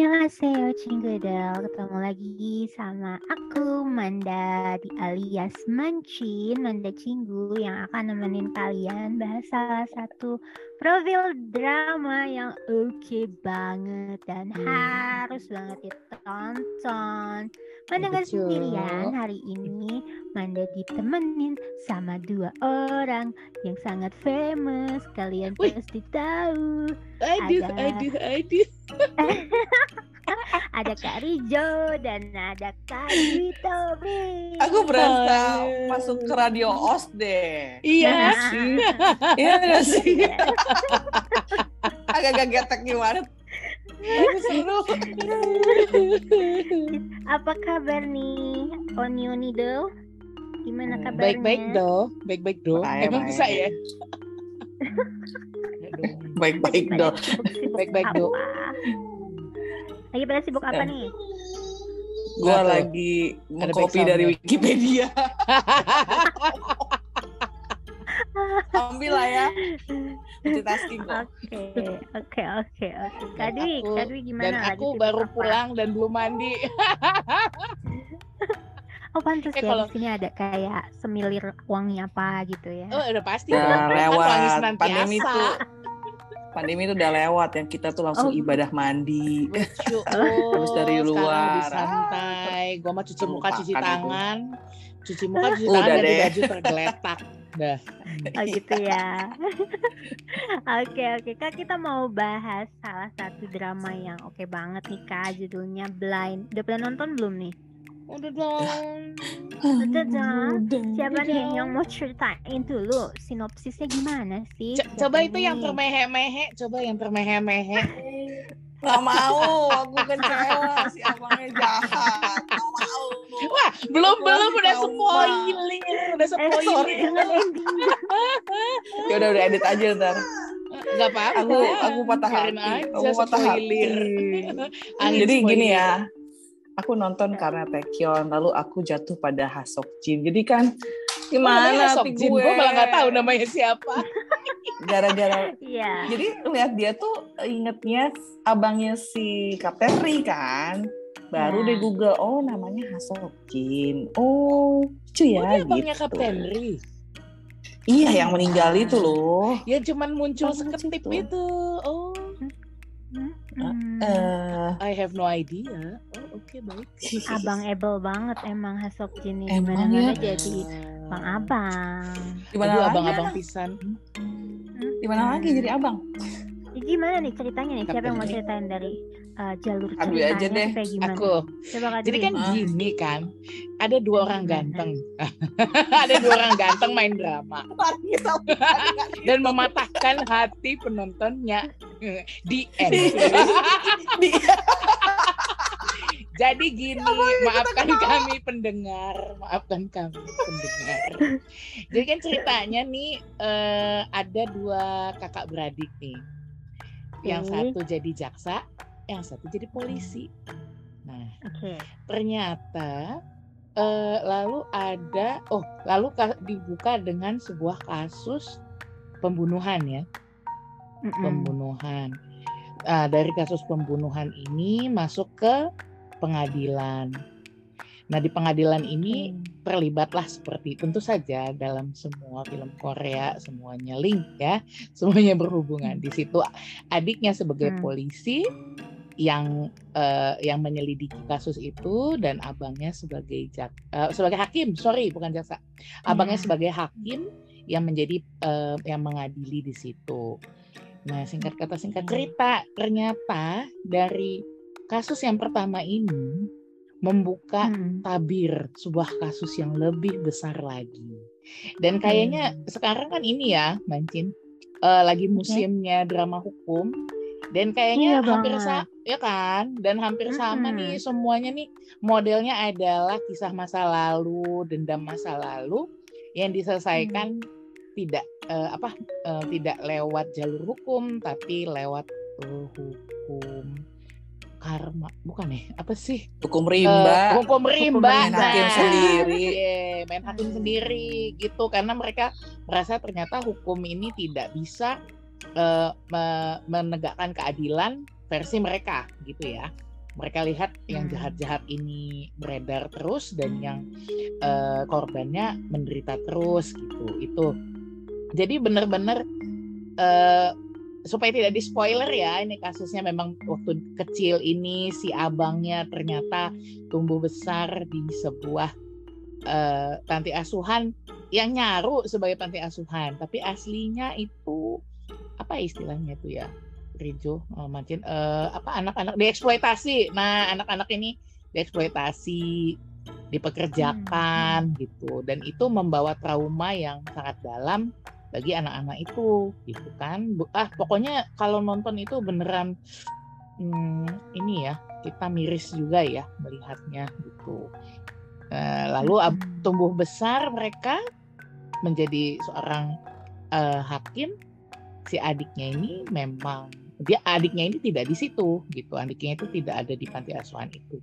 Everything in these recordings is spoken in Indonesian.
Annyeonghaseyo Cinggudel Ketemu lagi sama aku Manda di alias Mancin Manda Cinggu yang akan nemenin kalian bahas salah satu profil drama yang oke okay banget dan harus banget ditonton Nggak sendirian hari ini Manda ditemenin sama dua orang yang sangat famous Kalian Wih. pasti tahu Aduh, Ada. aduh, aduh. ada Kak Rijo dan ada Kak Tobi. Aku berasa masuk ke radio OS deh. Iya sih. Iya nggak sih? Iya. Agak-agak getek gimana? Apa kabar nih Onyo Nido? Gimana Hmm, kabarnya? Baik-baik do, baik-baik do. Baik, Emang baik. bisa ya? Baik-baik sibuk-sibuk Baik-baik? Do. Lagi pada sibuk apa nih? Gue Apa? lagi backsound dari ya? Wikipedia. Ambil lah ya. Multitasking kok. Oke, oke, oke, oke. Dan aku- Kak Dwi gimana? Dan aku baru apa? pulang dan belum mandi. Oh pantas Eh, ya kalau- di sini ada kayak semilir wangi apa gitu ya. Oh, udah pasti. Udah. Kan wangi lewat. Pandemi tuh pandemi itu udah lewat yang kita tuh langsung Oh. ibadah mandi. Lucu. Habis dari sekarang luar. lebih santai. Gua mah cuci muka, cuci itu. tangan. Cuci muka, cuci Udah tangan, ganti deh. baju tergeletak. Dah. Oh gitu ya. Oke oke kak kita mau bahas salah satu drama yang oke banget nih kak judulnya Blind. Udah pernah nonton belum nih? Udah dong. Udah dong. Siapa nih yang mau ceritain dulu sinopsisnya gimana sih? Co- coba itu yang nih? termehe-mehe, coba yang termehe-mehe. Gak mau, aku kecewa si abangnya jahat. Gak mau. Wah, belum Aku belum udah spoiling, udah Eh, spoiling. Ya udah udah edit aja ntar. Gak apa-apa. Aku aku patah hati. Aku patah hati. Jadi gini ya. Aku nonton karena Taekyon, lalu aku jatuh pada Hasok Jin. Jadi kan gimana Jin, gue? gue malah gak tahu namanya siapa. Gara-gara Iya. jadi lihat dia tuh ingetnya abangnya si Kapten Ri kan. Baru Ya. deh Google, oh namanya Hasok Jin. Oh, lucu Oh, ya dia abangnya gitu. Kapten Ri. Iya, yang meninggal itu loh. Ya cuman muncul Oh, seketip situ. itu. Oh, Hmm. Eh, I have no idea. Oh, oke baik. Abang Ebel banget emang Hasok Jin ini Emang mana-mana ya? jadi bang abang. gimana Aduh, abang-abang pisan. Gimana lagi jadi abang? Ya, gimana nih ceritanya nih? Siapa yang mau ceritain dari uh, jalur Kak Dwi aja ceritanya deh. kayak gimana? Aku. Coba Jadi kan Ah. gini kan, ada dua orang Gimana? ganteng, ada dua orang ganteng main drama dan mematahkan hati penontonnya di end. Jadi gini, maafkan kami pendengar, maafkan kami pendengar. Jadi kan ceritanya nih eh, ada dua kakak beradik nih, yang Oke. satu jadi jaksa, yang satu jadi polisi. Nah, Oke. ternyata eh, lalu ada oh lalu ka- dibuka dengan sebuah kasus pembunuhan ya Mm-mm. pembunuhan Ah, dari kasus pembunuhan ini masuk ke pengadilan. Nah di pengadilan ini terlibatlah seperti tentu saja dalam semua film Korea semuanya link ya. Semuanya berhubungan di situ. Adiknya sebagai Hmm. polisi yang eh, yang menyelidiki kasus itu dan abangnya sebagai jak eh, sebagai hakim. Sorry bukan jaksa. Abangnya Iya. sebagai hakim yang menjadi eh, yang mengadili di situ. Nah singkat kata singkat cerita ternyata dari kasus yang pertama ini membuka Mm. tabir sebuah kasus yang lebih besar lagi. Dan kayaknya sekarang kan ini ya, Mancin, eh, lagi musimnya drama hukum. Dan kayaknya Iya hampir sama, ya kan? Dan hampir sama Mm-mm. nih semuanya nih modelnya adalah kisah masa lalu, dendam masa lalu yang diselesaikan tidak eh, apa eh, tidak lewat jalur hukum tapi lewat eh, hukum karma bukan ya apa sih Hukum rimba. hukum rimba main hakim nah. sendiri. Iya, main hakim Hmm. sendiri gitu karena mereka merasa ternyata hukum ini tidak bisa eh, me- menegakkan keadilan versi mereka gitu ya mereka lihat yang Hmm. jahat-jahat ini beredar terus dan yang eh, korbannya menderita terus gitu itu jadi benar-benar eh, supaya tidak di spoiler ya ini kasusnya memang waktu kecil ini si abangnya ternyata tumbuh besar di sebuah eh, panti asuhan yang nyaru sebagai panti asuhan. Tapi aslinya itu apa istilahnya itu ya Rijo eh, Mancin eh, apa anak-anak dieksploitasi. Nah anak-anak ini dieksploitasi dipekerjakan gitu. Dan itu membawa trauma yang sangat dalam bagi anak-anak itu gitu kan. Ah pokoknya kalau nonton itu beneran hmm, ini ya kita miris juga ya melihatnya gitu. Eh, lalu tumbuh besar mereka menjadi seorang eh, hakim si adiknya ini memang dia adiknya ini tidak di situ gitu. Adiknya itu tidak ada di panti asuhan itu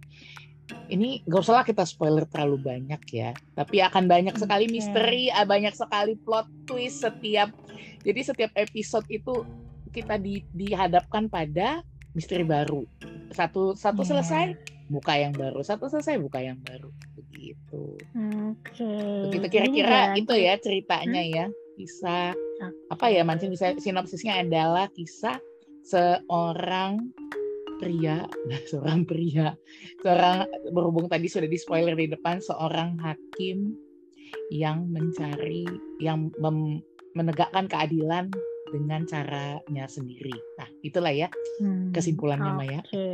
ini gak usah lah kita spoiler terlalu banyak ya tapi akan banyak sekali misteri ah, banyak sekali plot twist setiap jadi setiap episode itu kita di- dihadapkan pada misteri baru. Satu satu Iya. selesai buka yang baru. Satu selesai buka yang baru. Begitu. Oke. begitu kira-kira itu ya ceritanya ya. Kisah Ah. apa ya mancing bisa sinopsisnya adalah kisah seorang pria seorang pria seorang berhubung tadi sudah di spoiler di depan seorang hakim yang mencari yang mem- menegakkan keadilan dengan caranya sendiri nah itulah ya Hmm, kesimpulannya Maya Oke.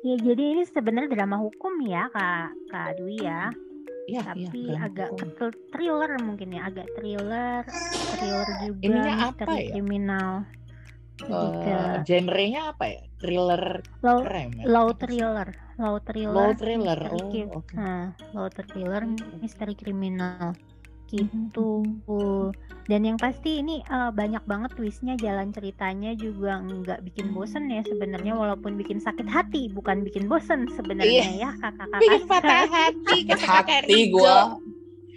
Ya jadi ini sebenarnya drama hukum ya Kak Kak Dwi ya. Iya, Tapi drama agak hukum. thriller mungkin ya, agak thriller, thriller juga Ininya apa misteri ya? kriminal. Eh, genrenya apa ya thriller low crime ya? low thriller, low thriller. Low thriller. misteri Oh, oke. Nah, low thriller misteri kriminal Hmm, gitu. Dan yang pasti ini eh, banyak banget twistnya, jalan ceritanya juga nggak bikin bosen ya sebenarnya walaupun bikin sakit hati, bukan bikin bosen sebenarnya ya kakak-kakak. Bikin patah hati, Kakak hati Rijo.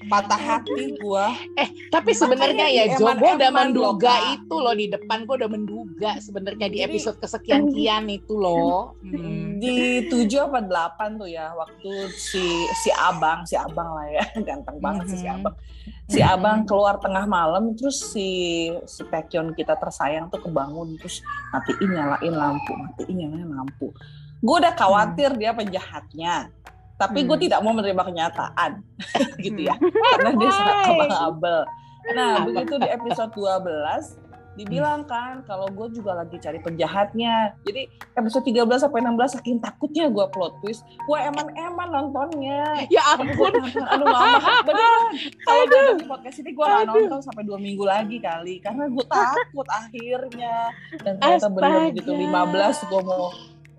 Gua. Patah hati gua. Eh, tapi sebenarnya ya gue udah menduga itu loh di depan gue udah menduga sebenarnya di episode kesekian kian itu loh. Hmm. Di tujuh apa delapan tuh ya waktu si si abang si abang lah ya. Ganteng banget sih si abang. Si abang keluar tengah malam terus si si Taekyon kita tersayang tuh kebangun terus matiin nyalain lampu matiin nyalain lampu. Gue udah khawatir dia penjahatnya tapi gue Hmm. tidak mau menerima kenyataan gitu ya. Hmm. karena dia sangat Why? abang-abel nah Apa? begitu di episode 12 dibilang kan kalau gue juga lagi cari penjahatnya. Jadi episode 13 sampai 16 saking takutnya gue plot twist gue eman-eman nontonnya. Ya ampun. aduh lama beneran kalau gue di podcast ini gue gak nonton sampai dua minggu lagi kali. Karena gue takut akhirnya. Dan ternyata bener begitu 15 gue mau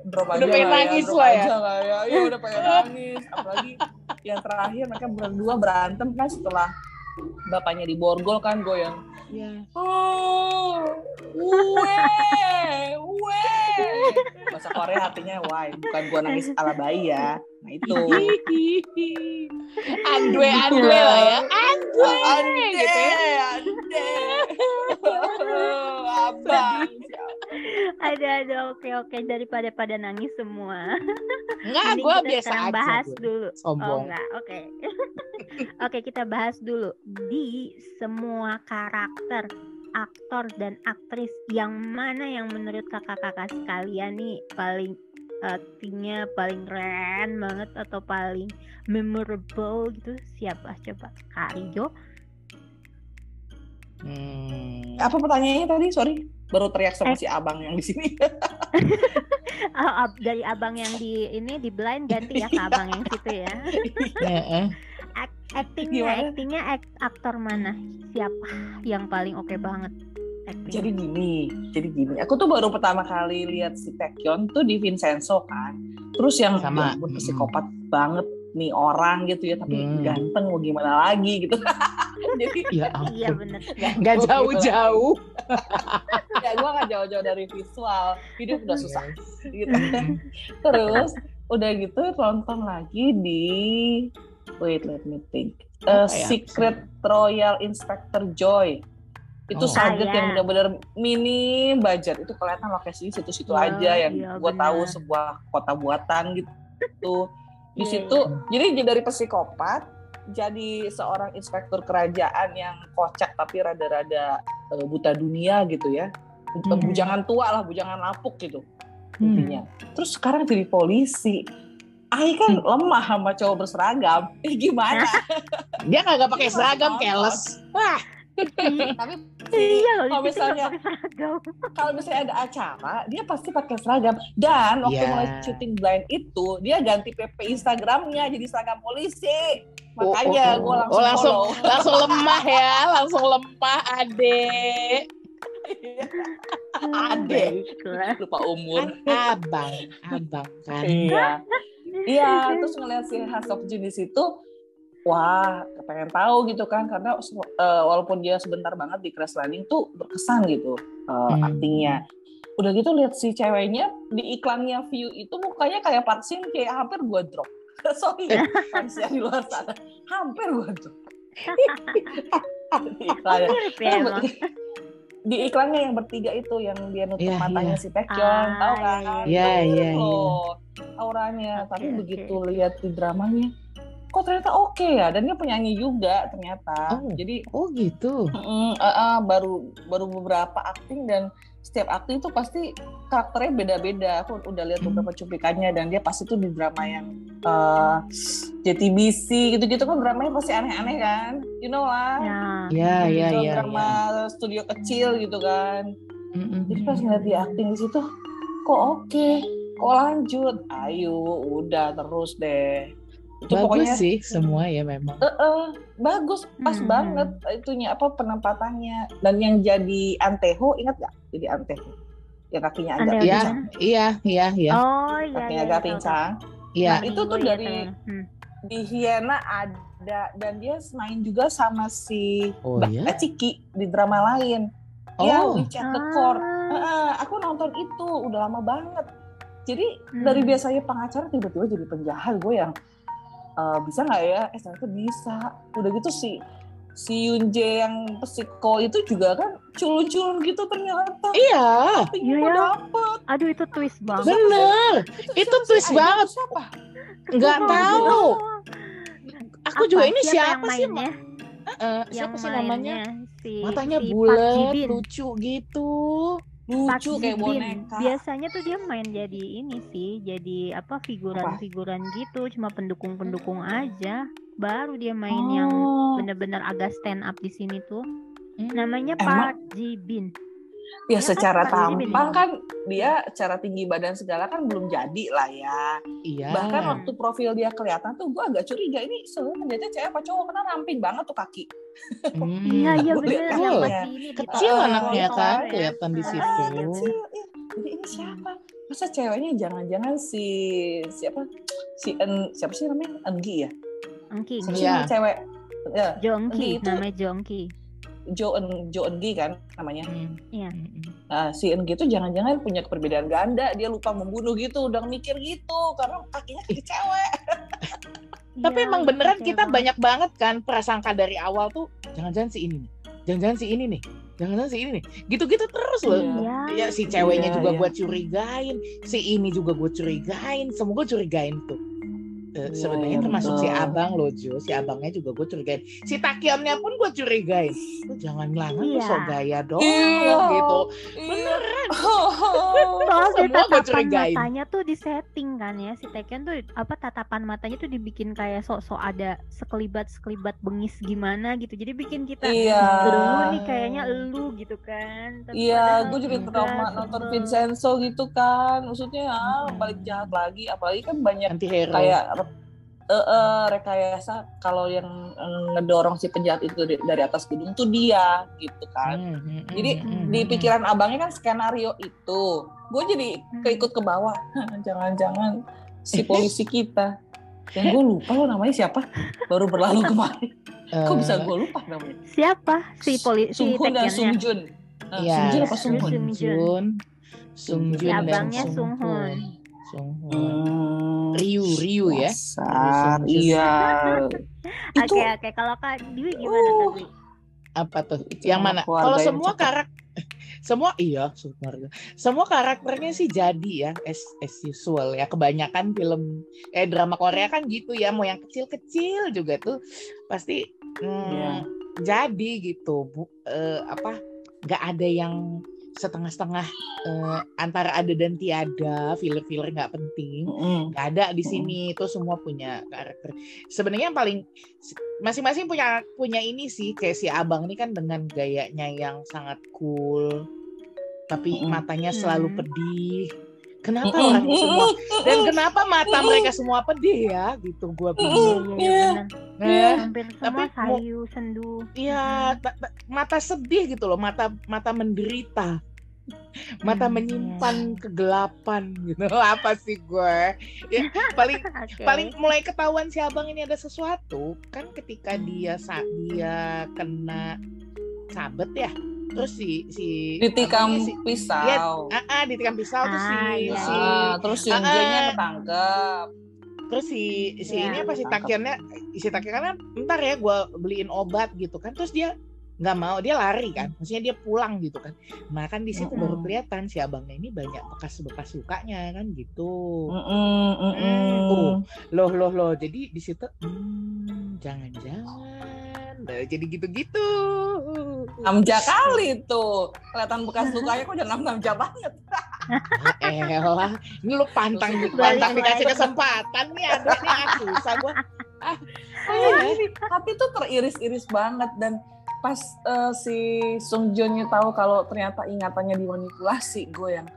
drop aja Udah pengen lah nangis ya, lah ya. aja lah ya, ya udah pengen nangis apalagi yang terakhir mereka berdua berantem kan setelah bapaknya diborgol kan gue yang Ya. Oh, we, we. Bahasa Korea artinya why, bukan gua nangis ala bayi ya. Nah itu. Andwe andwe lah ya. Andwe. Ande, gitu ya. ande. Abang. Ada ada oke oke daripada pada nangis semua. Enggak, Mending gue kita biasa sekarang aja. bahas gua. dulu. Oh Sombong. enggak, oke. oke, kita bahas dulu di semua karakter aktor dan aktris yang mana yang menurut kakak-kakak sekalian nih paling aktingnya paling keren banget atau paling memorable gitu siapa coba Kak Rijo Hmm. Apa pertanyaannya tadi? Sorry, baru teriak sama si abang yang di sini. Oh, dari abang yang di ini di blind ganti ya ke abang yang situ ya Heeh. Ak- actingnya actingnya ak- aktor mana siapa yang paling oke banget acting jadi gini, jadi gini. Aku tuh baru pertama kali lihat si Taekyon tuh di Vincenzo kan. Terus yang Sama. ya psikopat banget nih orang gitu ya, tapi Hmm. ganteng mau gimana lagi gitu. jadi Ya iya bener Nggak Gitu jauh-jauh. ya gue gak jauh-jauh dari visual hidup udah susah gitu terus udah gitu nonton lagi di wait let me think Uh, ya? Secret Royal Inspector Joy Itu Oh. Sarget Ah, iya. yang benar-benar mini budget. Itu kelihatan lokasi situ-situ Iya, aja yang iya, gue tahu benar. sebuah kota buatan gitu. Di Iya, situ jadi dari psikopat jadi seorang inspektur kerajaan yang kocak tapi rada-rada eh, buta dunia gitu ya. Hmm. Bujangan tua lah, bujangan lapuk gitu Hmm. intinya. Terus sekarang jadi polisi. Ai kan lemah sama cowok berseragam. Eh gimana? Dia kagak pakai seragam, keles. Wah, Tapi Iya Kalau misalnya- kalau misalnya ada acara, dia pasti pakai seragam. Dan waktu Iya. mulai syuting blind itu, dia ganti PP Instagramnya jadi seragam polisi. Oh, Makanya oh, gue oh. langsung, Oh, langsung follow. langsung lemah ya, langsung lemah adek. Ade. Kelas. Lupa umur. Abang, abang kan. Iya. Iya, terus ngeliat si House of Jun di situ, wah, pengen tahu gitu kan, karena eh, walaupun dia sebentar banget di Crash Landing tuh berkesan gitu eh, Hmm. aktingnya. Udah gitu lihat si ceweknya di iklannya View itu mukanya kayak Park Shin kayak hampir gua drop. Sorry ya, fans di luar sana. Hampir gua drop. di iklannya. Ya emang. Di iklannya yang bertiga itu yang dia nutup Iya, matanya iya. si Baekhyun, Ah, tahu kan? iya, iya. Iya, iya, auranya. Oke, Tapi oke. begitu lihat di dramanya, kok ternyata oke ya. Dan dia penyanyi juga ternyata. Oh. Jadi Oh gitu. mm, eh, eh, baru baru beberapa akting dan setiap akting itu pasti karakternya beda-beda. Aku udah lihat Hmm. beberapa cuplikannya dan dia pasti tuh di drama yang eh, JTBC gitu-gitu kan dramanya pasti aneh-aneh kan. You know lah. Ya, ya, Film ya. drama studio kecil gitu kan. Mm-mm. Jadi pas ngeliat dia acting di situ, kok oke, kok lanjut, ayo, udah terus deh. Itu Bagus pokoknya sih semua ya memang. eh, eh, bagus, pas Hmm. banget itunya apa penempatannya. Dan yang jadi Anteho, ingat gak? Jadi Anteho, yang kakinya agak Anteho Iya, pincang, iya, iya, iya. Oh iya. kakinya iya, agak pincang. Iya. Nah, itu tuh Iya, dari- tahu. Hmm. Di Hiena ada dan dia main juga sama si Oh, Mbak iya? Ciki di drama lain. Iya, Oh. WeChat the Court. Ah, Heeh, aku nonton itu udah lama banget. Jadi Hmm. dari biasanya pengacara tiba-tiba jadi penjahat gue yang eh, bisa nggak ya? Eh ternyata bisa. Udah gitu si si Yunje yang psiko itu juga kan culun-culun gitu ternyata. Iya, Tapi Iya ya. dapet. Aduh itu twist banget. bener. Itu siapa twist sih? Banget. Siapa? Nggak tahu. Aku Apa? juga ini Siapa siapa, sih? mainnya? Eh, yang siapa sih namanya? si Matanya si bulat, lucu gitu. Lucu kayak Ji-bin. boneka. Biasanya tuh dia main jadi ini sih, jadi apa figuran-figuran gitu, cuma pendukung-pendukung aja. Baru dia main yang Oh. bener-bener agak stand up di sini tuh. Hmm. Namanya Emang- Park Ji-bin. Ya Ya kan, secara Ji-bin tampang ya. kan dia secara tinggi badan segala kan belum jadi lah ya. Iya. Bahkan waktu profil dia kelihatan tuh gue agak curiga ini sebenarnya penjajah cewek apa cowok karena ramping banget tuh kaki. Hmm. Iya iya lihat yang kecil. Kecil anaknya kan, ya. kelihatan di Ah, situ. Ah, kecil. Ih, Jadi ini siapa? Masa ceweknya jangan-jangan si siapa? Si En, siapa sih namanya? Engi ya? Sih Iya. cewek? Ya, Jongki, itu- namanya Jongki. Jo En Jo Engi kan namanya. Hmm. Iya. Hmm. Nah, si Engi itu jangan-jangan punya keperbedaan ganda, dia lupa membunuh gitu, udah mikir gitu karena kakinya kaki cewek. Tapi Iya, emang beneran kita banget. banyak banget kan prasangka dari awal tuh jangan-jangan si ini nih. Jangan-jangan si ini nih. Jangan-jangan si ini nih. Gitu-gitu terus loh. Iya. Ya si ceweknya Iya, juga iya. gue curigain, si ini juga gue curigain, semua gue curigain tuh. Eh, Iya, sebenarnya iya, termasuk si abang loh Jo, si abangnya juga gue curigain. Si Takionnya pun gue curigain. Lu jangan lama lu Iya. sok gaya doang Iya. gitu. Beneran. Soal dari Semua gua tatapan curigain. matanya tuh disetting kan ya si Tekken tuh apa tatapan matanya tuh dibikin kayak sok-sok ada sekelibat sekelibat bengis gimana gitu jadi bikin kita Iya. "Elu nih kayaknya elu gitu kan Tapi Iya, gue juga trauma nonton. Vincenzo gitu kan. Maksudnya ah, balik jahat lagi. Apalagi kan banyak Anti hero. kayak eh, eh, rekayasa kalau yang eh, ngedorong si penjahat itu dari, dari atas gedung tuh dia gitu kan. Hmm, hmm, Jadi hmm, Di hmm. pikiran abangnya kan skenario itu. Gue jadi keikut ke bawah. Jangan-jangan si polisi kita. Yang gue lupa lo namanya siapa. Baru berlalu kemarin. Kok bisa Eh, gue lupa namanya? siapa si poli si Sung Hoon dan Tekkennya Sung Jun. Nah, Iya, Sung Jun apa Sung Hoon? Sung Jun. Jun, Sung Si Jun dan abangnya Hoon. Hmm. Ryu, Ryu ya. Dasar, iya. Oke oke kalau Kak Dwi gimana Uh, Kak Dwi? Apa tuh? Itu yang mana? Kalau semua cakep. karakter semua iya keluarga. Semua karakternya sih jadi ya as, as usual ya kebanyakan film eh drama Korea kan gitu ya mau yang kecil-kecil juga tuh pasti hmm, Iya. jadi gitu Bu, eh, apa nggak ada yang setengah-setengah eh, antara ada dan tiada filler-filler nggak penting. Nggak ada di sini itu semua punya karakter. Sebenarnya yang paling masing-masing punya punya ini sih kayak si abang ini kan dengan gayanya yang sangat cool tapi Mm-mm. matanya selalu pedih kenapa orangnya semua dan kenapa mata mereka semua pedih ya gitu gua Iya, bingung iya, Iya. benar. Eh, Hampir Tapi semua mau- sayu, sendu. Iya, ta- ta- mata sedih gitu loh, mata mata menderita, mata Hmm, menyimpan iya. kegelapan gitu. Apa sih gue? Ya, paling Oke. paling mulai ketahuan si abang ini ada sesuatu kan ketika Hmm. dia saat dia kena sabet ya, terus si si Ditikam si- pisau. ah, ah, ditikam pisau tuh si Ah, iya. si Ah, terus Ah, Yunjenya ah. ketangkep. terus si si Iya. ini apa si. Takiannya si Takiannya ntar ya gue beliin obat gitu kan terus dia nggak mau dia lari kan maksudnya dia pulang gitu kan nah kan di situ baru Mm-mm. kelihatan si abangnya ini banyak bekas-bekas lukanya kan gitu Mm-mm, mm-mm. tuh. loh loh loh jadi di situ hmm, jangan-jangan nah, jadi gitu-gitu Namja kali tuh. Kelihatan bekas lukanya kok jangan namja banget. Ah, elah ini lu pantang pantang dikasih kesempatan nih ada nih ah, susah gua ah Tapi tapi tuh teriris-iris banget dan pas eh, si Sung Joonnya tahu kalau ternyata ingatannya dimanipulasi, gue yang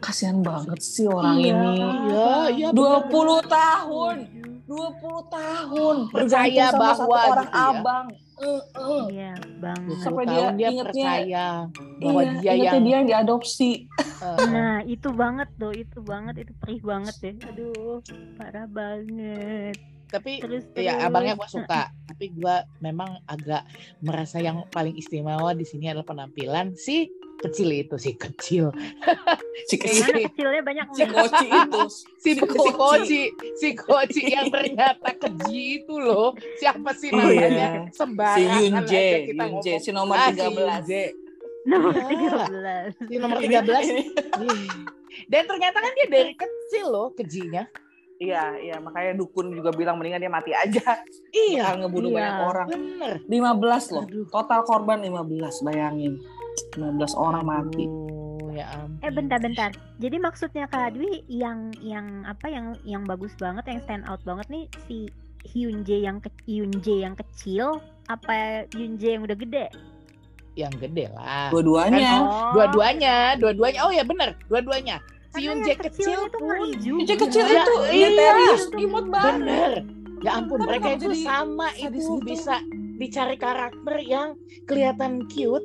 kasihan banget sih orang Iya. ini. iya iya 20 tahun, 20 tahun Percaya satu bahwa orang gitu ya. abang. Iya, Bang. 20 Sampai dia tahun dia, ingetnya- percaya bahwa Iya, dia yang dia yang diadopsi. eh, Nah, itu banget tuh, itu banget, itu perih banget deh. Aduh, parah banget. tapi Terus ya terus. abangnya gua suka tapi gua memang agak merasa yang paling istimewa di sini adalah penampilan si kecil itu si kecil Si Mana si, kecilnya banyak si koci itu. si, si si Koci. koci si koci yang ternyata keji itu loh siapa sih Oh, namanya iya. sembarangan Si Yunje, Yunje, ngomong. si nomor Ah, si 13. Yunje. nomor Iya. 13. si nomor Ini- 13 ini- Ih. dan ternyata kan dia dari kecil loh kejinya Iya, iya, makanya dukun juga bilang mendingan dia mati aja. iya Bakal ngebunuh Iya. banyak orang. bener 15 loh. Aduh. Total korban 15, bayangin. 15 orang mati. Ya ampun. Eh bentar-bentar. Jadi maksudnya Kak Dwi yang yang apa yang yang bagus banget, yang stand out banget nih si Hyunjae yang ke, Hyunjae yang kecil apa Hyunjae yang udah gede? yang gede lah Dua-duanya. Oh. dua-duanya dua-duanya oh ya benar dua-duanya si Yunjae yang kecil kecilnya tuh ngeri pun juga. Kecil Iya, itu iya. misterius, imut banget. bener ya ampun Tapi mereka kalau itu sama itu gitu. bisa dicari karakter yang kelihatan cute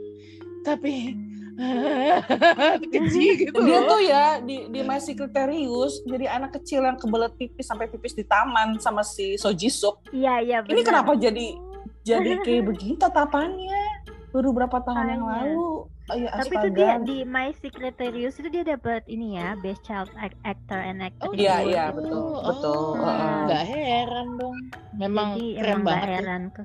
tapi keji gitu Dia tuh ya di di My Secret Criterius jadi anak kecil yang kebelet pipis sampai pipis di taman sama si So Ji Suk. Iya iya Ini kenapa jadi jadi kayak begini tatapannya? Baru berapa tahun yang lalu? Oh, ya, Tapi itu dia di My Secretarius itu dia dapat ini ya Best Child Ac- Actor and Actress. Oh, Iya, iya, betul. Oh, betul. oh. Heeh. nggak heran dong memang Jadi keren emang gak banget ya. heran ke.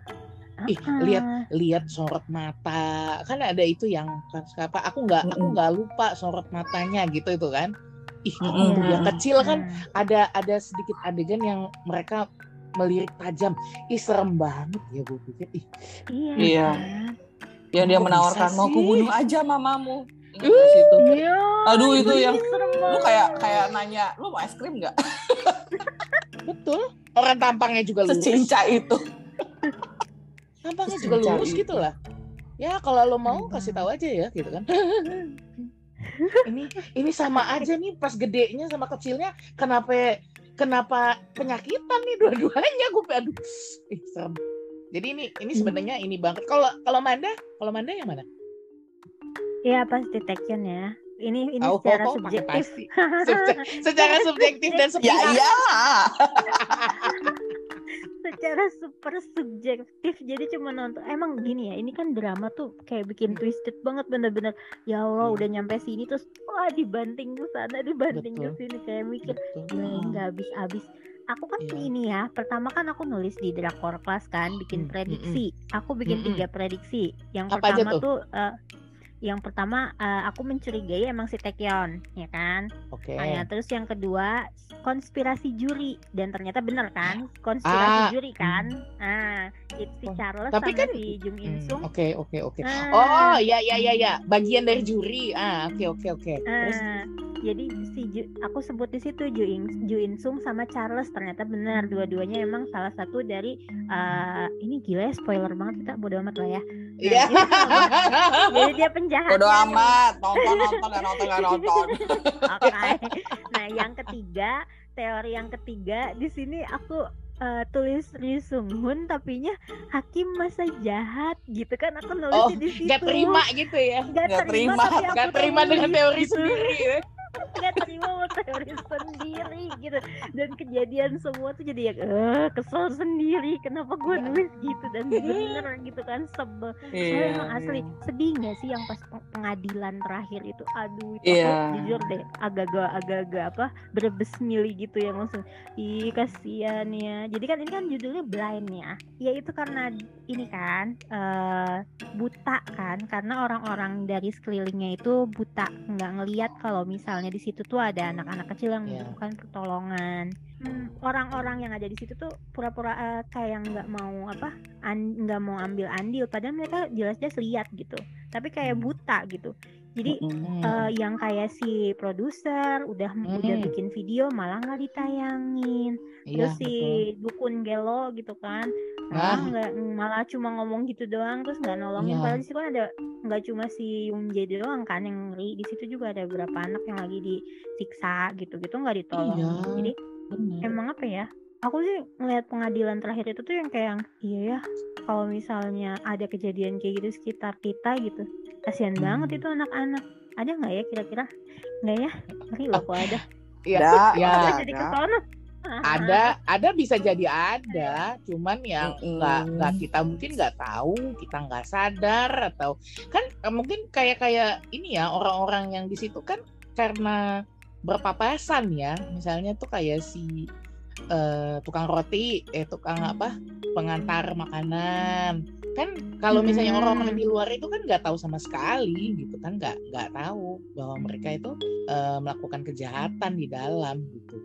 Ih, lihat lihat sorot mata kan ada itu yang pas apa aku nggak aku nggak lupa sorot matanya gitu itu kan ih waktu dia Iya. kecil kan ah. ada ada sedikit adegan yang mereka melirik tajam ih serem banget ya gue pikir ih Iya. Iya. kan? Yang dia menawarkan mau sih? kubunuh aja mamamu. Ingat Uh. itu? Iya. Aduh, itu yang- serem Lu banget. kayak kayak nanya, lu mau es krim nggak? betul orang tampangnya juga lurus Secinca itu. tampangnya Terus juga lurus itu. gitu lah ya kalau lo mau Hmm. kasih tahu aja ya gitu kan ini ini sama aja nih pas gedenya sama kecilnya kenapa kenapa penyakitan nih dua-duanya gue aduh ih, serem jadi ini ini sebenarnya ini banget kalau kalau Manda kalau Manda yang mana Iya pasti Taekyon ya. Ini ini Oh, secara oh, oh, subjektif. pasti. Subje- secara subjektif dan Ya sepihak iyalah. secara super subjektif jadi cuma nonton emang gini ya ini kan drama tuh kayak bikin Hmm. twisted banget bener-bener ya Allah Hmm. udah nyampe sini terus wah dibanting ke sana dibanting ke sini kayak mikir nggak habis-habis aku kan Iya. ini ya. Pertama kan aku nulis di Drakor Class kan, bikin Hmm, prediksi. Aku bikin tiga prediksi. Yang Apa pertama tuh? tuh, eh, yang pertama eh, aku mencurigai emang si Taekyon, ya kan? Oke. Nah, ya, terus yang kedua konspirasi juri dan ternyata bener kan? Konspirasi Ah, juri kan? Ah, itu si Oh, Charles tapi sama kan- si Jung In Hmm, Sung. Oke oke oke. Ah. Oh ya ya ya ya. Bagian dari juri. Ah oke oke oke. Terus Ah, jadi si Ju- aku sebut di situ Ju In, Ju In Sung sama Charles ternyata benar dua-duanya emang salah satu dari eh, ini gila ya spoiler banget kita bodo amat lah ya. Nah, Iya. jadi sama- jadi dia penjahat. Bodo amat, nonton nonton nonton nonton. Oke. Nah, yang ketiga, teori yang ketiga di sini aku eh, tulis Lee Sung Hun tapinya hakim masa jahat gitu kan aku nulis Oh, di situ. Gak terima gitu ya. Gak Nggak terima, terima, tapi aku Gak terima dengan tulis teori gitu. sendiri. Teori sendiri gitu. Dan kejadian semua tuh jadi yang eh kesel sendiri kenapa gue Iya. nulis gitu? Dan bener gitu kan sebel. Iya, Soalnya emang asli sedih gak sih yang pas peng- pengadilan terakhir itu? Aduh itu Iya. aku jujur deh agak-agak agak-agak apa berebes mili gitu yang langsung ih kasihan ya. Jadi kan ini kan judulnya blind ya. Ya itu karena ini kan eh buta kan karena orang-orang dari sekelilingnya itu buta nggak ngelihat kalau misalnya di situ tuh ada anak-anak kecil yang Iya. membutuhkan pertolongan Hmm, orang-orang yang ada di situ tuh pura-pura eh, kayak nggak mau apa nggak mau ambil andil. Padahal mereka jelas-jelas lihat gitu. Tapi kayak Hmm. buta gitu jadi. Hmm. eh, yang kayak si produser udah udah Hmm. bikin video malah nggak ditayangin Iya terus si betul. dukun gelo gitu kan malah nggak malah cuma ngomong gitu doang terus nggak nolongin Iya. padahal di situ kan ada nggak cuma si Jae doang kan yang ngeri di situ juga ada beberapa anak yang lagi disiksa gitu gitu nggak ditolong Iya. jadi Bener. emang apa ya aku sih ngeliat pengadilan terakhir itu tuh yang kayak yang, iya ya kalau misalnya ada kejadian kayak gitu sekitar kita gitu kasihan Hmm. banget itu anak-anak ada nggak ya kira-kira nggak ya ngeri loh kok ada Iya. Ada, ya. ada, jadi ada. ke ada ada bisa jadi ada cuman yang nggak nggak kita mungkin nggak tahu kita nggak sadar atau kan eh, mungkin kayak kayak ini ya orang-orang yang di situ kan karena berpapasan ya misalnya tuh kayak si eh, tukang roti eh tukang apa pengantar makanan kan kalau misalnya orang-orang di luar itu kan nggak tahu sama sekali gitu kan nggak nggak tahu bahwa mereka itu eh, melakukan kejahatan di dalam gitu.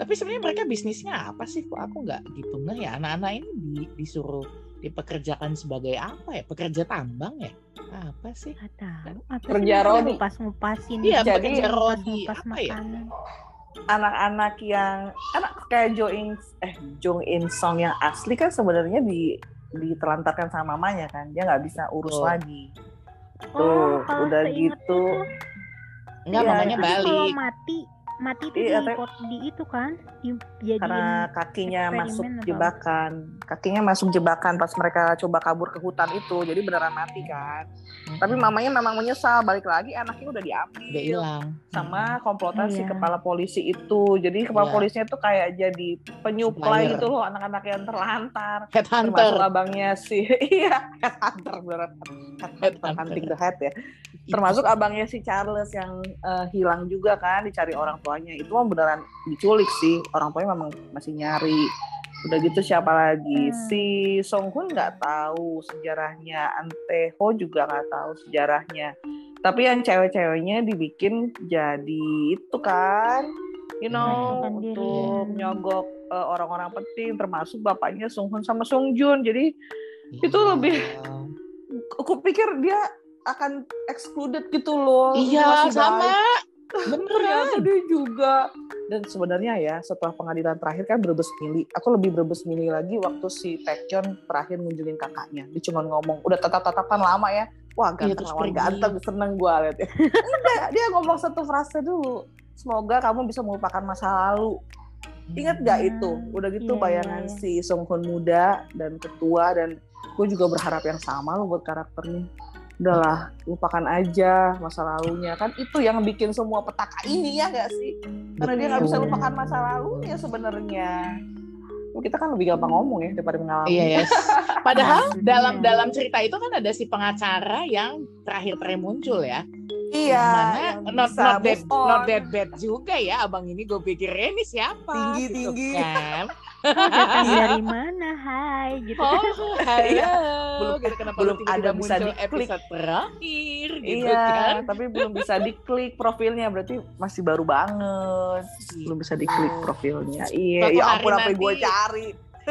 Tapi sebenarnya mereka bisnisnya apa sih? Kok aku nggak gitu nggak ya anak-anak ini di, disuruh dipekerjakan sebagai apa ya? Pekerja tambang ya? Apa sih? Nggak tahu. Apa Kerja rodi. ngupas ngupasin Iya, Jadi, pekerja rodi. ngupas apa ya? makanan. Anak-anak yang anak kayak Jo In eh Jung In Song yang asli kan sebenarnya di ditelantarkan sama mamanya kan dia nggak bisa urus Betul. lagi oh Tuh, kalau udah gitu. tuh, nggak Iya, mamanya tapi kalau balik mati mati itu Iya, di, di itu kan di, karena kakinya masuk apa? jebakan. Kakinya masuk jebakan pas mereka coba kabur ke hutan itu jadi beneran mati kan. Tapi mamanya memang menyesal balik lagi anaknya udah diambil udah hilang. sama komplotan si Iya. kepala polisi itu. Jadi kepala Iya. polisinya tuh kayak jadi penyuplai gitu loh anak-anak yang terlantar. Headhunter termasuk abangnya si iya headhunter beneran. Headhunter. hunting the head ya. Termasuk abangnya si Charles yang eh, hilang juga kan dicari orang tuanya. Itu mah beneran diculik sih. Orang tuanya memang masih nyari. Udah gitu siapa lagi? Hmm. si Song Hun nggak tahu sejarahnya. Anteho juga nggak tahu sejarahnya. Tapi yang cewek-ceweknya dibikin jadi itu kan. You know Menentukan diri. untuk nyogok eh, orang-orang penting termasuk bapaknya Sung Hun sama Sung Jun jadi itu lebih- aku pikir dia akan excluded gitu loh. Iya sama. baik. Beneran ternyata dia juga dan sebenarnya ya setelah pengadilan terakhir kan berebes milih aku lebih berebes milih lagi waktu si Taekyon terakhir ngunjungin kakaknya dia cuma ngomong udah tatap-tatapan lama ya wah Iya, ganteng lawan pergi. ganteng seneng gue liat ya enggak dia ngomong satu frase dulu semoga kamu bisa melupakan masa lalu Ingat gak Hmm, itu? Udah gitu iya, bayangan iya. si Song Hun muda dan ketua dan gue juga berharap yang sama loh buat karakternya. Udahlah, lupakan aja masa lalunya. Kan itu yang bikin semua petaka ini ya gak sih? Karena dia nggak bisa lupakan masa lalunya sebenarnya. Kita kan lebih gampang ngomong ya daripada mengalami. Iya yes. Padahal Nah, dalam iya. dalam cerita itu kan ada si pengacara yang terakhir terakhir muncul ya. Iya, Mana yang not bisa not that on. not that bad juga ya abang ini gue pikirnya ini siapa Tinggi, gitu tinggi. kan. Dari mana? Hai gitu. Oh, halo. Iya. Belum- gitu kenapa belum ada bisa muncul diklik. terakhir gitu iya, kan. tapi belum bisa diklik profilnya berarti masih baru banget. Belum bisa diklik profilnya. Iya, ya ampun apa yang gue cari.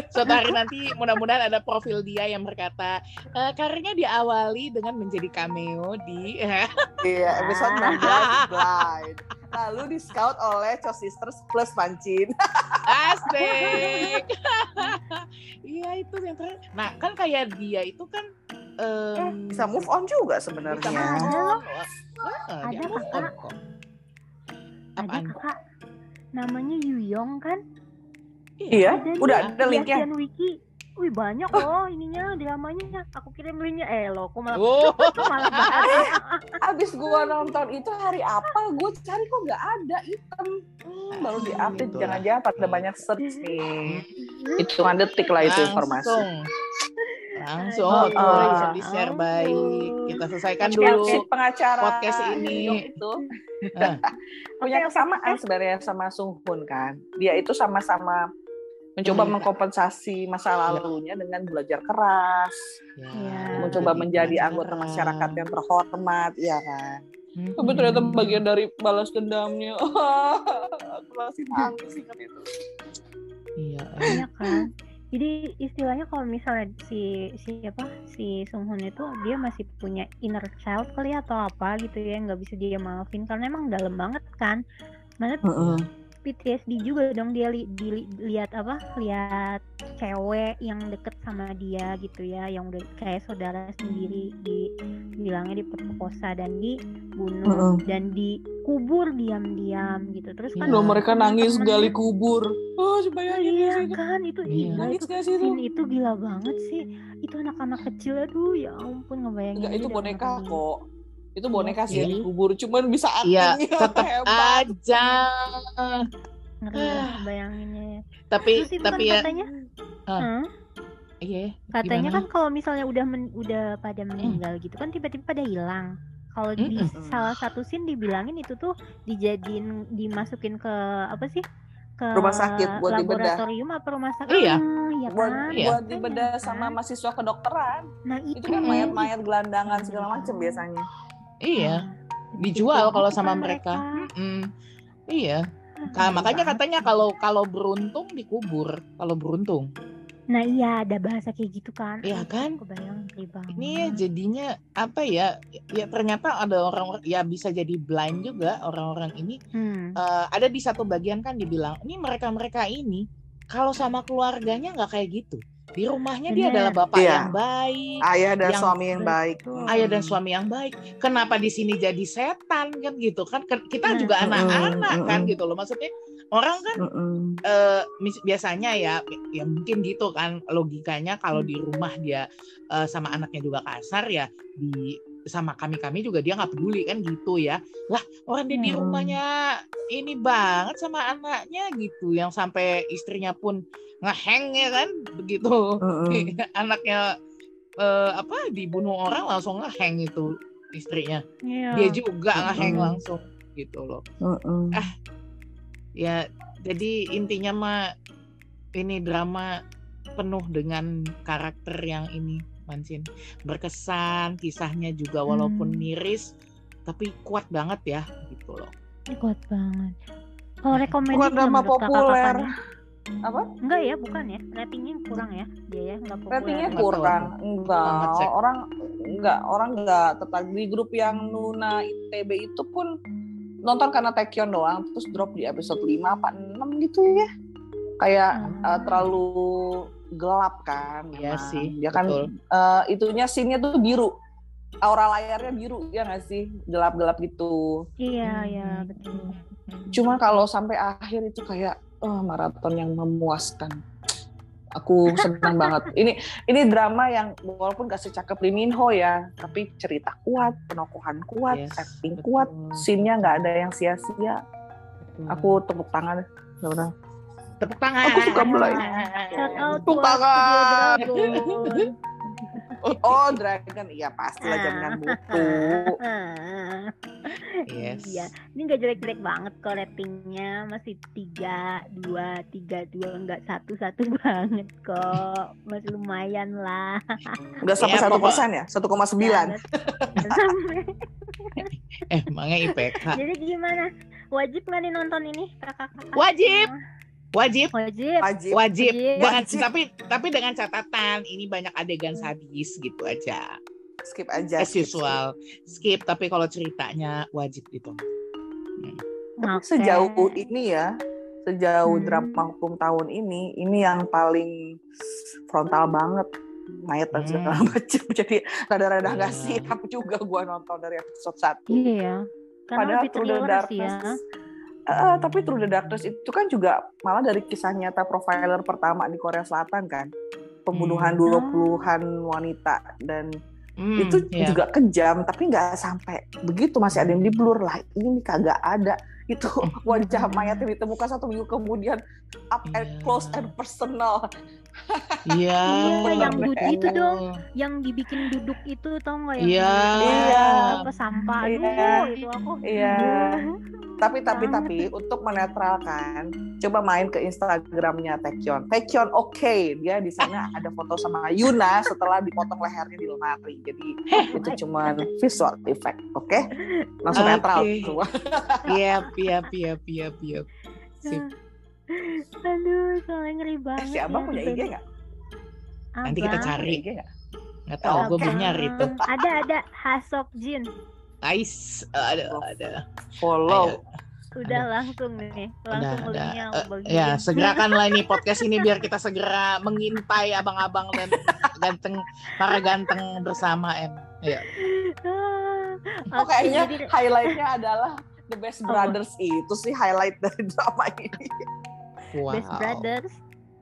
Suatu hari nanti mudah-mudahan ada profil dia yang berkata e, karirnya diawali dengan menjadi cameo di Iya, episode Ah. 16 Blind. Lalu di scout oleh Cho Sisters plus Pancin. Asik. Iya itu yang terakhir. Nah kan kayak dia itu kan em, Bisa move on juga bisa sebenarnya. move on. Ada, Kakak. Ada kakak namanya Yuyong kan? Iya, Ada udah di ada linknya. Asian Wiki. Wih banyak loh ininya dramanya. Aku kirim linknya. Eh lo, aku malah Oh, malah bahas. Abis gua nonton itu hari apa, gue cari kok nggak ada item. Hmm, baru di update, Gitu lah. jangan-jangan pada banyak search nih. Hitungan detik lah itu informasi. langsung. Langsung, Oh, itu oh. bisa di-share baik. Kita selesaikan dulu. pengacara podcast ini. Itu punya kesamaan sebenarnya sama Sung Hoon kan. Dia itu sama-sama mencoba Hmm. mengkompensasi masa lalunya dengan belajar keras, Ya, Iya. mencoba jadi menjadi pelajaran. anggota masyarakat yang terhormat, ya kan. Hmm. Tapi ternyata bagian dari balas dendamnya. Aku masih nangis ingat itu. Iya. Iya kan. Jadi istilahnya kalau misalnya si siapa si Sung Hoon itu dia masih punya inner child kali atau apa gitu ya nggak bisa dia maafin karena emang dalam banget kan. Mana PTSD juga dong dia li, dili- lihat apa lihat cewek yang deket sama dia gitu ya yang udah kayak saudara sendiri dibilangnya diperkosa dan dibunuh Mm-mm. dan dikubur diam-diam gitu terus kan Iya. Loh, mereka nangis temen-temennya- gali kubur. Oh, bayangin iya sih. kan itu Iya. Nangis itu gak sih itu? itu gila banget sih itu anak-anak kecil aduh ya ampun ngebayangin Enggak, itu boneka kok. Itu boneka sih yang Iya. dikubur, cuman bisa Iya, actingnya tetap hebat. aja. ngeri bayanginnya ya. Tapi terus itu tapi kan ya, katanya Ah, Hah? iya. katanya gimana? kan kalau misalnya udah men- udah pada meninggal gitu kan tiba-tiba pada hilang kalau di Mm-mm. salah satu scene dibilangin itu tuh dijadiin dimasukin ke apa sih ke Rumah sakit buat dibedah. laboratorium apa rumah sakit Iya. Ah, iya buat kan? Iya. buat dibedah sama kan. mahasiswa kedokteran. nah Itu itu kan dia. mayat-mayat gelandangan segala macam biasanya. Iya, Nah, dijual kalau kan sama mereka. Mm-mm. Iya. Ka- Ngeri makanya banget. katanya kalau kalau beruntung dikubur, kalau beruntung. Nah iya ada bahasa kayak gitu kan. Iya kan? Kebayang. Ini jadinya apa ya? Ya ternyata ada orang ya bisa jadi blind juga orang-orang ini. Hmm. Eh, ada di satu bagian kan dibilang, ini mereka-mereka ini kalau sama keluarganya nggak kayak gitu. Di rumahnya dia adalah bapak Iya. yang baik, Ayah dan Yang- suami yang baik. Ayah dan suami yang baik. Kenapa di sini jadi setan kan gitu kan? Kita juga anak-anak Mm-mm, kan mm-mm. gitu loh. Maksudnya orang kan eh, mis- biasanya ya ya mungkin gitu kan logikanya kalau di rumah dia eh, sama anaknya juga kasar ya di sama kami kami juga dia nggak peduli kan gitu ya lah orang dia di Hmm. rumahnya ini banget sama anaknya gitu yang sampai istrinya pun ngeheng ya kan begitu Mm-mm. anaknya eh, apa dibunuh orang langsung ngeheng itu istrinya Iya. dia juga ngeheng Mm-mm. langsung gitu loh Mm-mm. ya jadi intinya mah ini drama penuh dengan karakter yang ini Mansin berkesan kisahnya juga walaupun Hmm. miris tapi kuat banget ya gitu loh kuat banget. Kalau rekomendasi Bukan drama kakak populer. Apa? Enggak ya, bukan ya. Ratingnya kurang ya. Dia ya, enggak populer. Ratingnya kurang. Enggak, orang enggak, orang enggak tertarik di grup yang Nuna ITB itu pun nonton karena Taekyon doang terus drop di episode 5 apa 6 gitu ya. Kayak Hmm. eh, terlalu gelap kan. Iya memang. sih, Dia kan betul. eh, itunya scene-nya tuh biru. Aura layarnya biru ya nggak sih? Gelap-gelap gitu. Iya, iya, betul. Cuma kalau sampai akhir itu kayak oh, maraton yang memuaskan. Aku senang banget. Ini ini drama yang walaupun gak secakep Lee Min Ho ya, tapi cerita kuat, penokohan kuat, Yes, acting betul. kuat, scene-nya nggak ada yang sia-sia. Aku tepuk tangan. Benar. Tepuk tangan Aku suka mulai. Tepuk tangan. Oh, Dragon iya pasti lah jaminan mutu. Yes. Iya, ini nggak jelek-jelek banget kok ratingnya masih tiga dua tiga dua nggak satu satu banget kok masih lumayan lah. Nggak sampai Ya, satu persen ya, 1,9. Nggak sampai. Eh, emangnya IPK. Jadi gimana? Wajib nggak nih nonton ini kakak-kakak? Wajib. Wajib, Wajib. Wajib. wajib. Wajib. Dengan Wajib. tapi tapi dengan catatan ini banyak adegan sadis gitu aja. Skip aja. As usual. Skip, tapi kalau ceritanya wajib gitu. Tapi Oke. sejauh ini ya, sejauh Hmm. drama hukum tahun ini, ini yang paling frontal banget mayat dan segala Hmm. macam. Jadi rada-rada nggak Iya. siap juga gua nonton dari episode 1. Iya ya. Karena Padahal lebih True sih ya. Eh, tapi True Darkness itu kan juga malah dari kisah nyata profiler pertama di Korea Selatan kan, pembunuhan Hmm. 20-an wanita dan Hmm, itu iya. juga kejam, tapi nggak sampai begitu masih ada yang di blur lah. Ini kagak ada. Itu wajah mayat yang ditemukan satu minggu kemudian up and Iya. close and personal. Iya. Iya, yang duduk itu dong. Yang dibikin duduk itu tau nggak yang Iya. di- Iya. apa sampah Iya. itu aku Iya. Tapi tapi tapi untuk menetralkan, coba main ke Instagramnya Taekyon. Taekyon oke, dia di sana ada foto sama Yuna setelah dipotong lehernya di lemari. Jadi itu cuma visual effect, oke? Langsung Oke. netral semua. Iya, iya, iya, iya, iya. Sip. Aduh soalnya ngeri Eh, banget si Abang ya, punya. IG nggak? Nanti kita cari. IG nggak? Nggak tahu, gue Oke. belum nyari tuh. ada ada Hasok Jin Nice. Ada, ada. Follow. udah langsung nih langsung Udah, udah. Eh, bagiin ya, segerakanlah ini podcast ini biar kita segera mengintai abang-abang dan ganteng para ganteng bersama em. Ya. Oh, oke, kayaknya jadi- highlightnya adalah The Best? Brothers itu sih highlight dari drama ini. Wow. Best Brothers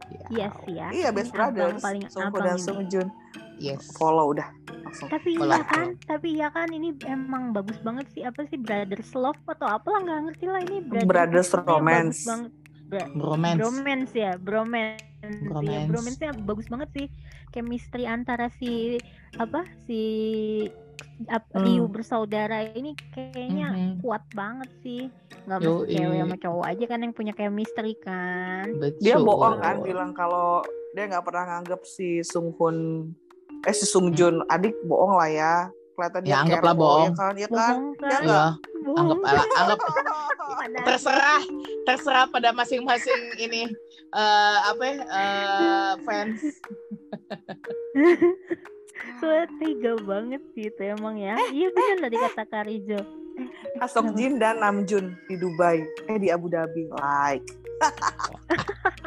Ya. yes ya Iya Best Ini abang Brothers. paling Sungho abang dan ini. Sung Jun. Yes. Follow udah langsung. tapi Follow, iya kan tapi iya kan ini emang bagus banget sih apa sih Brothers Love atau apalah nggak ngerti lah ini Brothers Love-nya Romance. bagus banget Bra- Romance. bromance ya bromance Bromance. ya bromance-nya bagus banget sih chemistry antara si apa si Hmm. Bersaudara ini kayaknya Mhm. kuat banget sih nggak mesti cewek sama cowok aja kan yang punya chemistry kan Betul. Dia bohong kan bilang kalau dia nggak pernah nganggap si Sung Hun eh si Sung Jun adik bohong lah ya. Kelihatan dia Ya, anggaplah kepo, bohong. ya kan? Ya kan? bohong Ya kan Ya, bohong anggap anggap Padahal- terserah terserah pada masing-masing ini eh apa ya, eh, fans Tuh tiga banget sih itu emang ya iya bener tadi kata Karijo Asok Jin dan Namjoon di Dubai. Eh di Abu Dhabi. Like.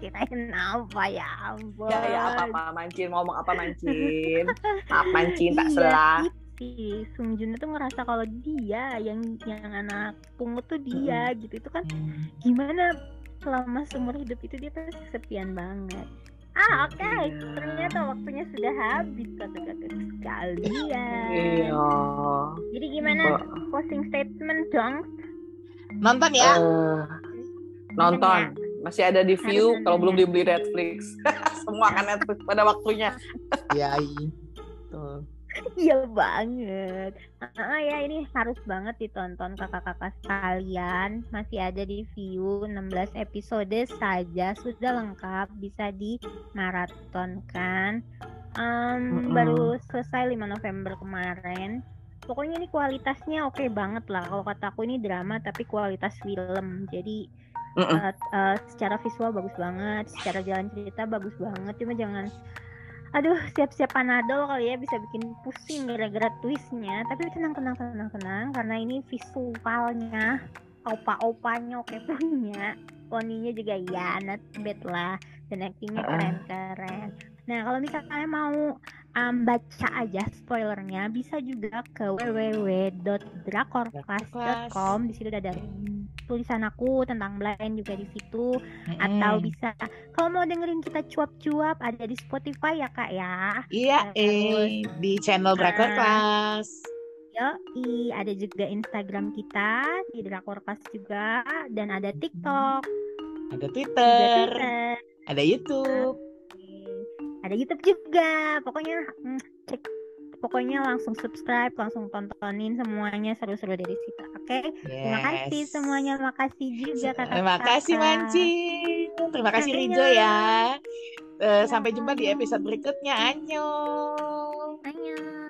kirain apa ya ampun Ya ya apa apa mancin ngomong apa mancin. Maaf mancin tak Iya, salah. si Sung Jun itu ngerasa kalau dia yang yang anak pungut tuh dia gitu itu kan Hmm. gimana selama seumur hidup itu dia pasti kesepian banget ah oke Iya. ternyata waktunya sudah habis kata-kata sekalian Iya. jadi gimana Oh. closing statement dong nonton ya Eh, nonton masih ada di view Harus kalau nonton belum ya. dibeli Netflix semua akan Netflix pada waktunya ya Tuh. Iya banget. Ah ya ini harus banget ditonton kakak-kakak sekalian. Masih ada di view 16 episode saja sudah lengkap bisa dimaratonkan. Em, Mm-mm. baru selesai 5 November kemarin. Pokoknya ini kualitasnya oke banget lah. Kalau kataku ini drama tapi kualitas film. Jadi Mm-mm. eh, eh, secara visual bagus banget, secara jalan cerita bagus banget. Cuma jangan aduh siap-siap panadol kali ya bisa bikin pusing gara-gara twistnya tapi tenang tenang tenang tenang karena ini visualnya opa-opanya oke punya poninya juga ya not bad lah dan actingnya Ah. keren-keren nah kalau misalnya mau um, baca aja spoilernya. Bisa juga ke www.drakorclass.com di situ udah ada tulisan aku tentang blind juga di situ. Atau Mm-mm. bisa kalau mau dengerin kita cuap-cuap ada di Spotify ya kak ya. Iya, eh di channel Drakor Ah. Class. Yoi ada juga Instagram kita di Drakorcast juga. Dan ada TikTok. Ada Twitter, Twitter. Ada YouTube. Ada YouTube juga pokoknya mm, cek Pokoknya langsung subscribe, langsung tontonin semuanya seru-seru dari situ. Oke? Terima kasih Yes. semuanya. Makasih juga kakak. Terima kasih Manci. Terima kasih Rijo ya. Eh, sampai jumpa di episode berikutnya. Annyeong. Annyeong.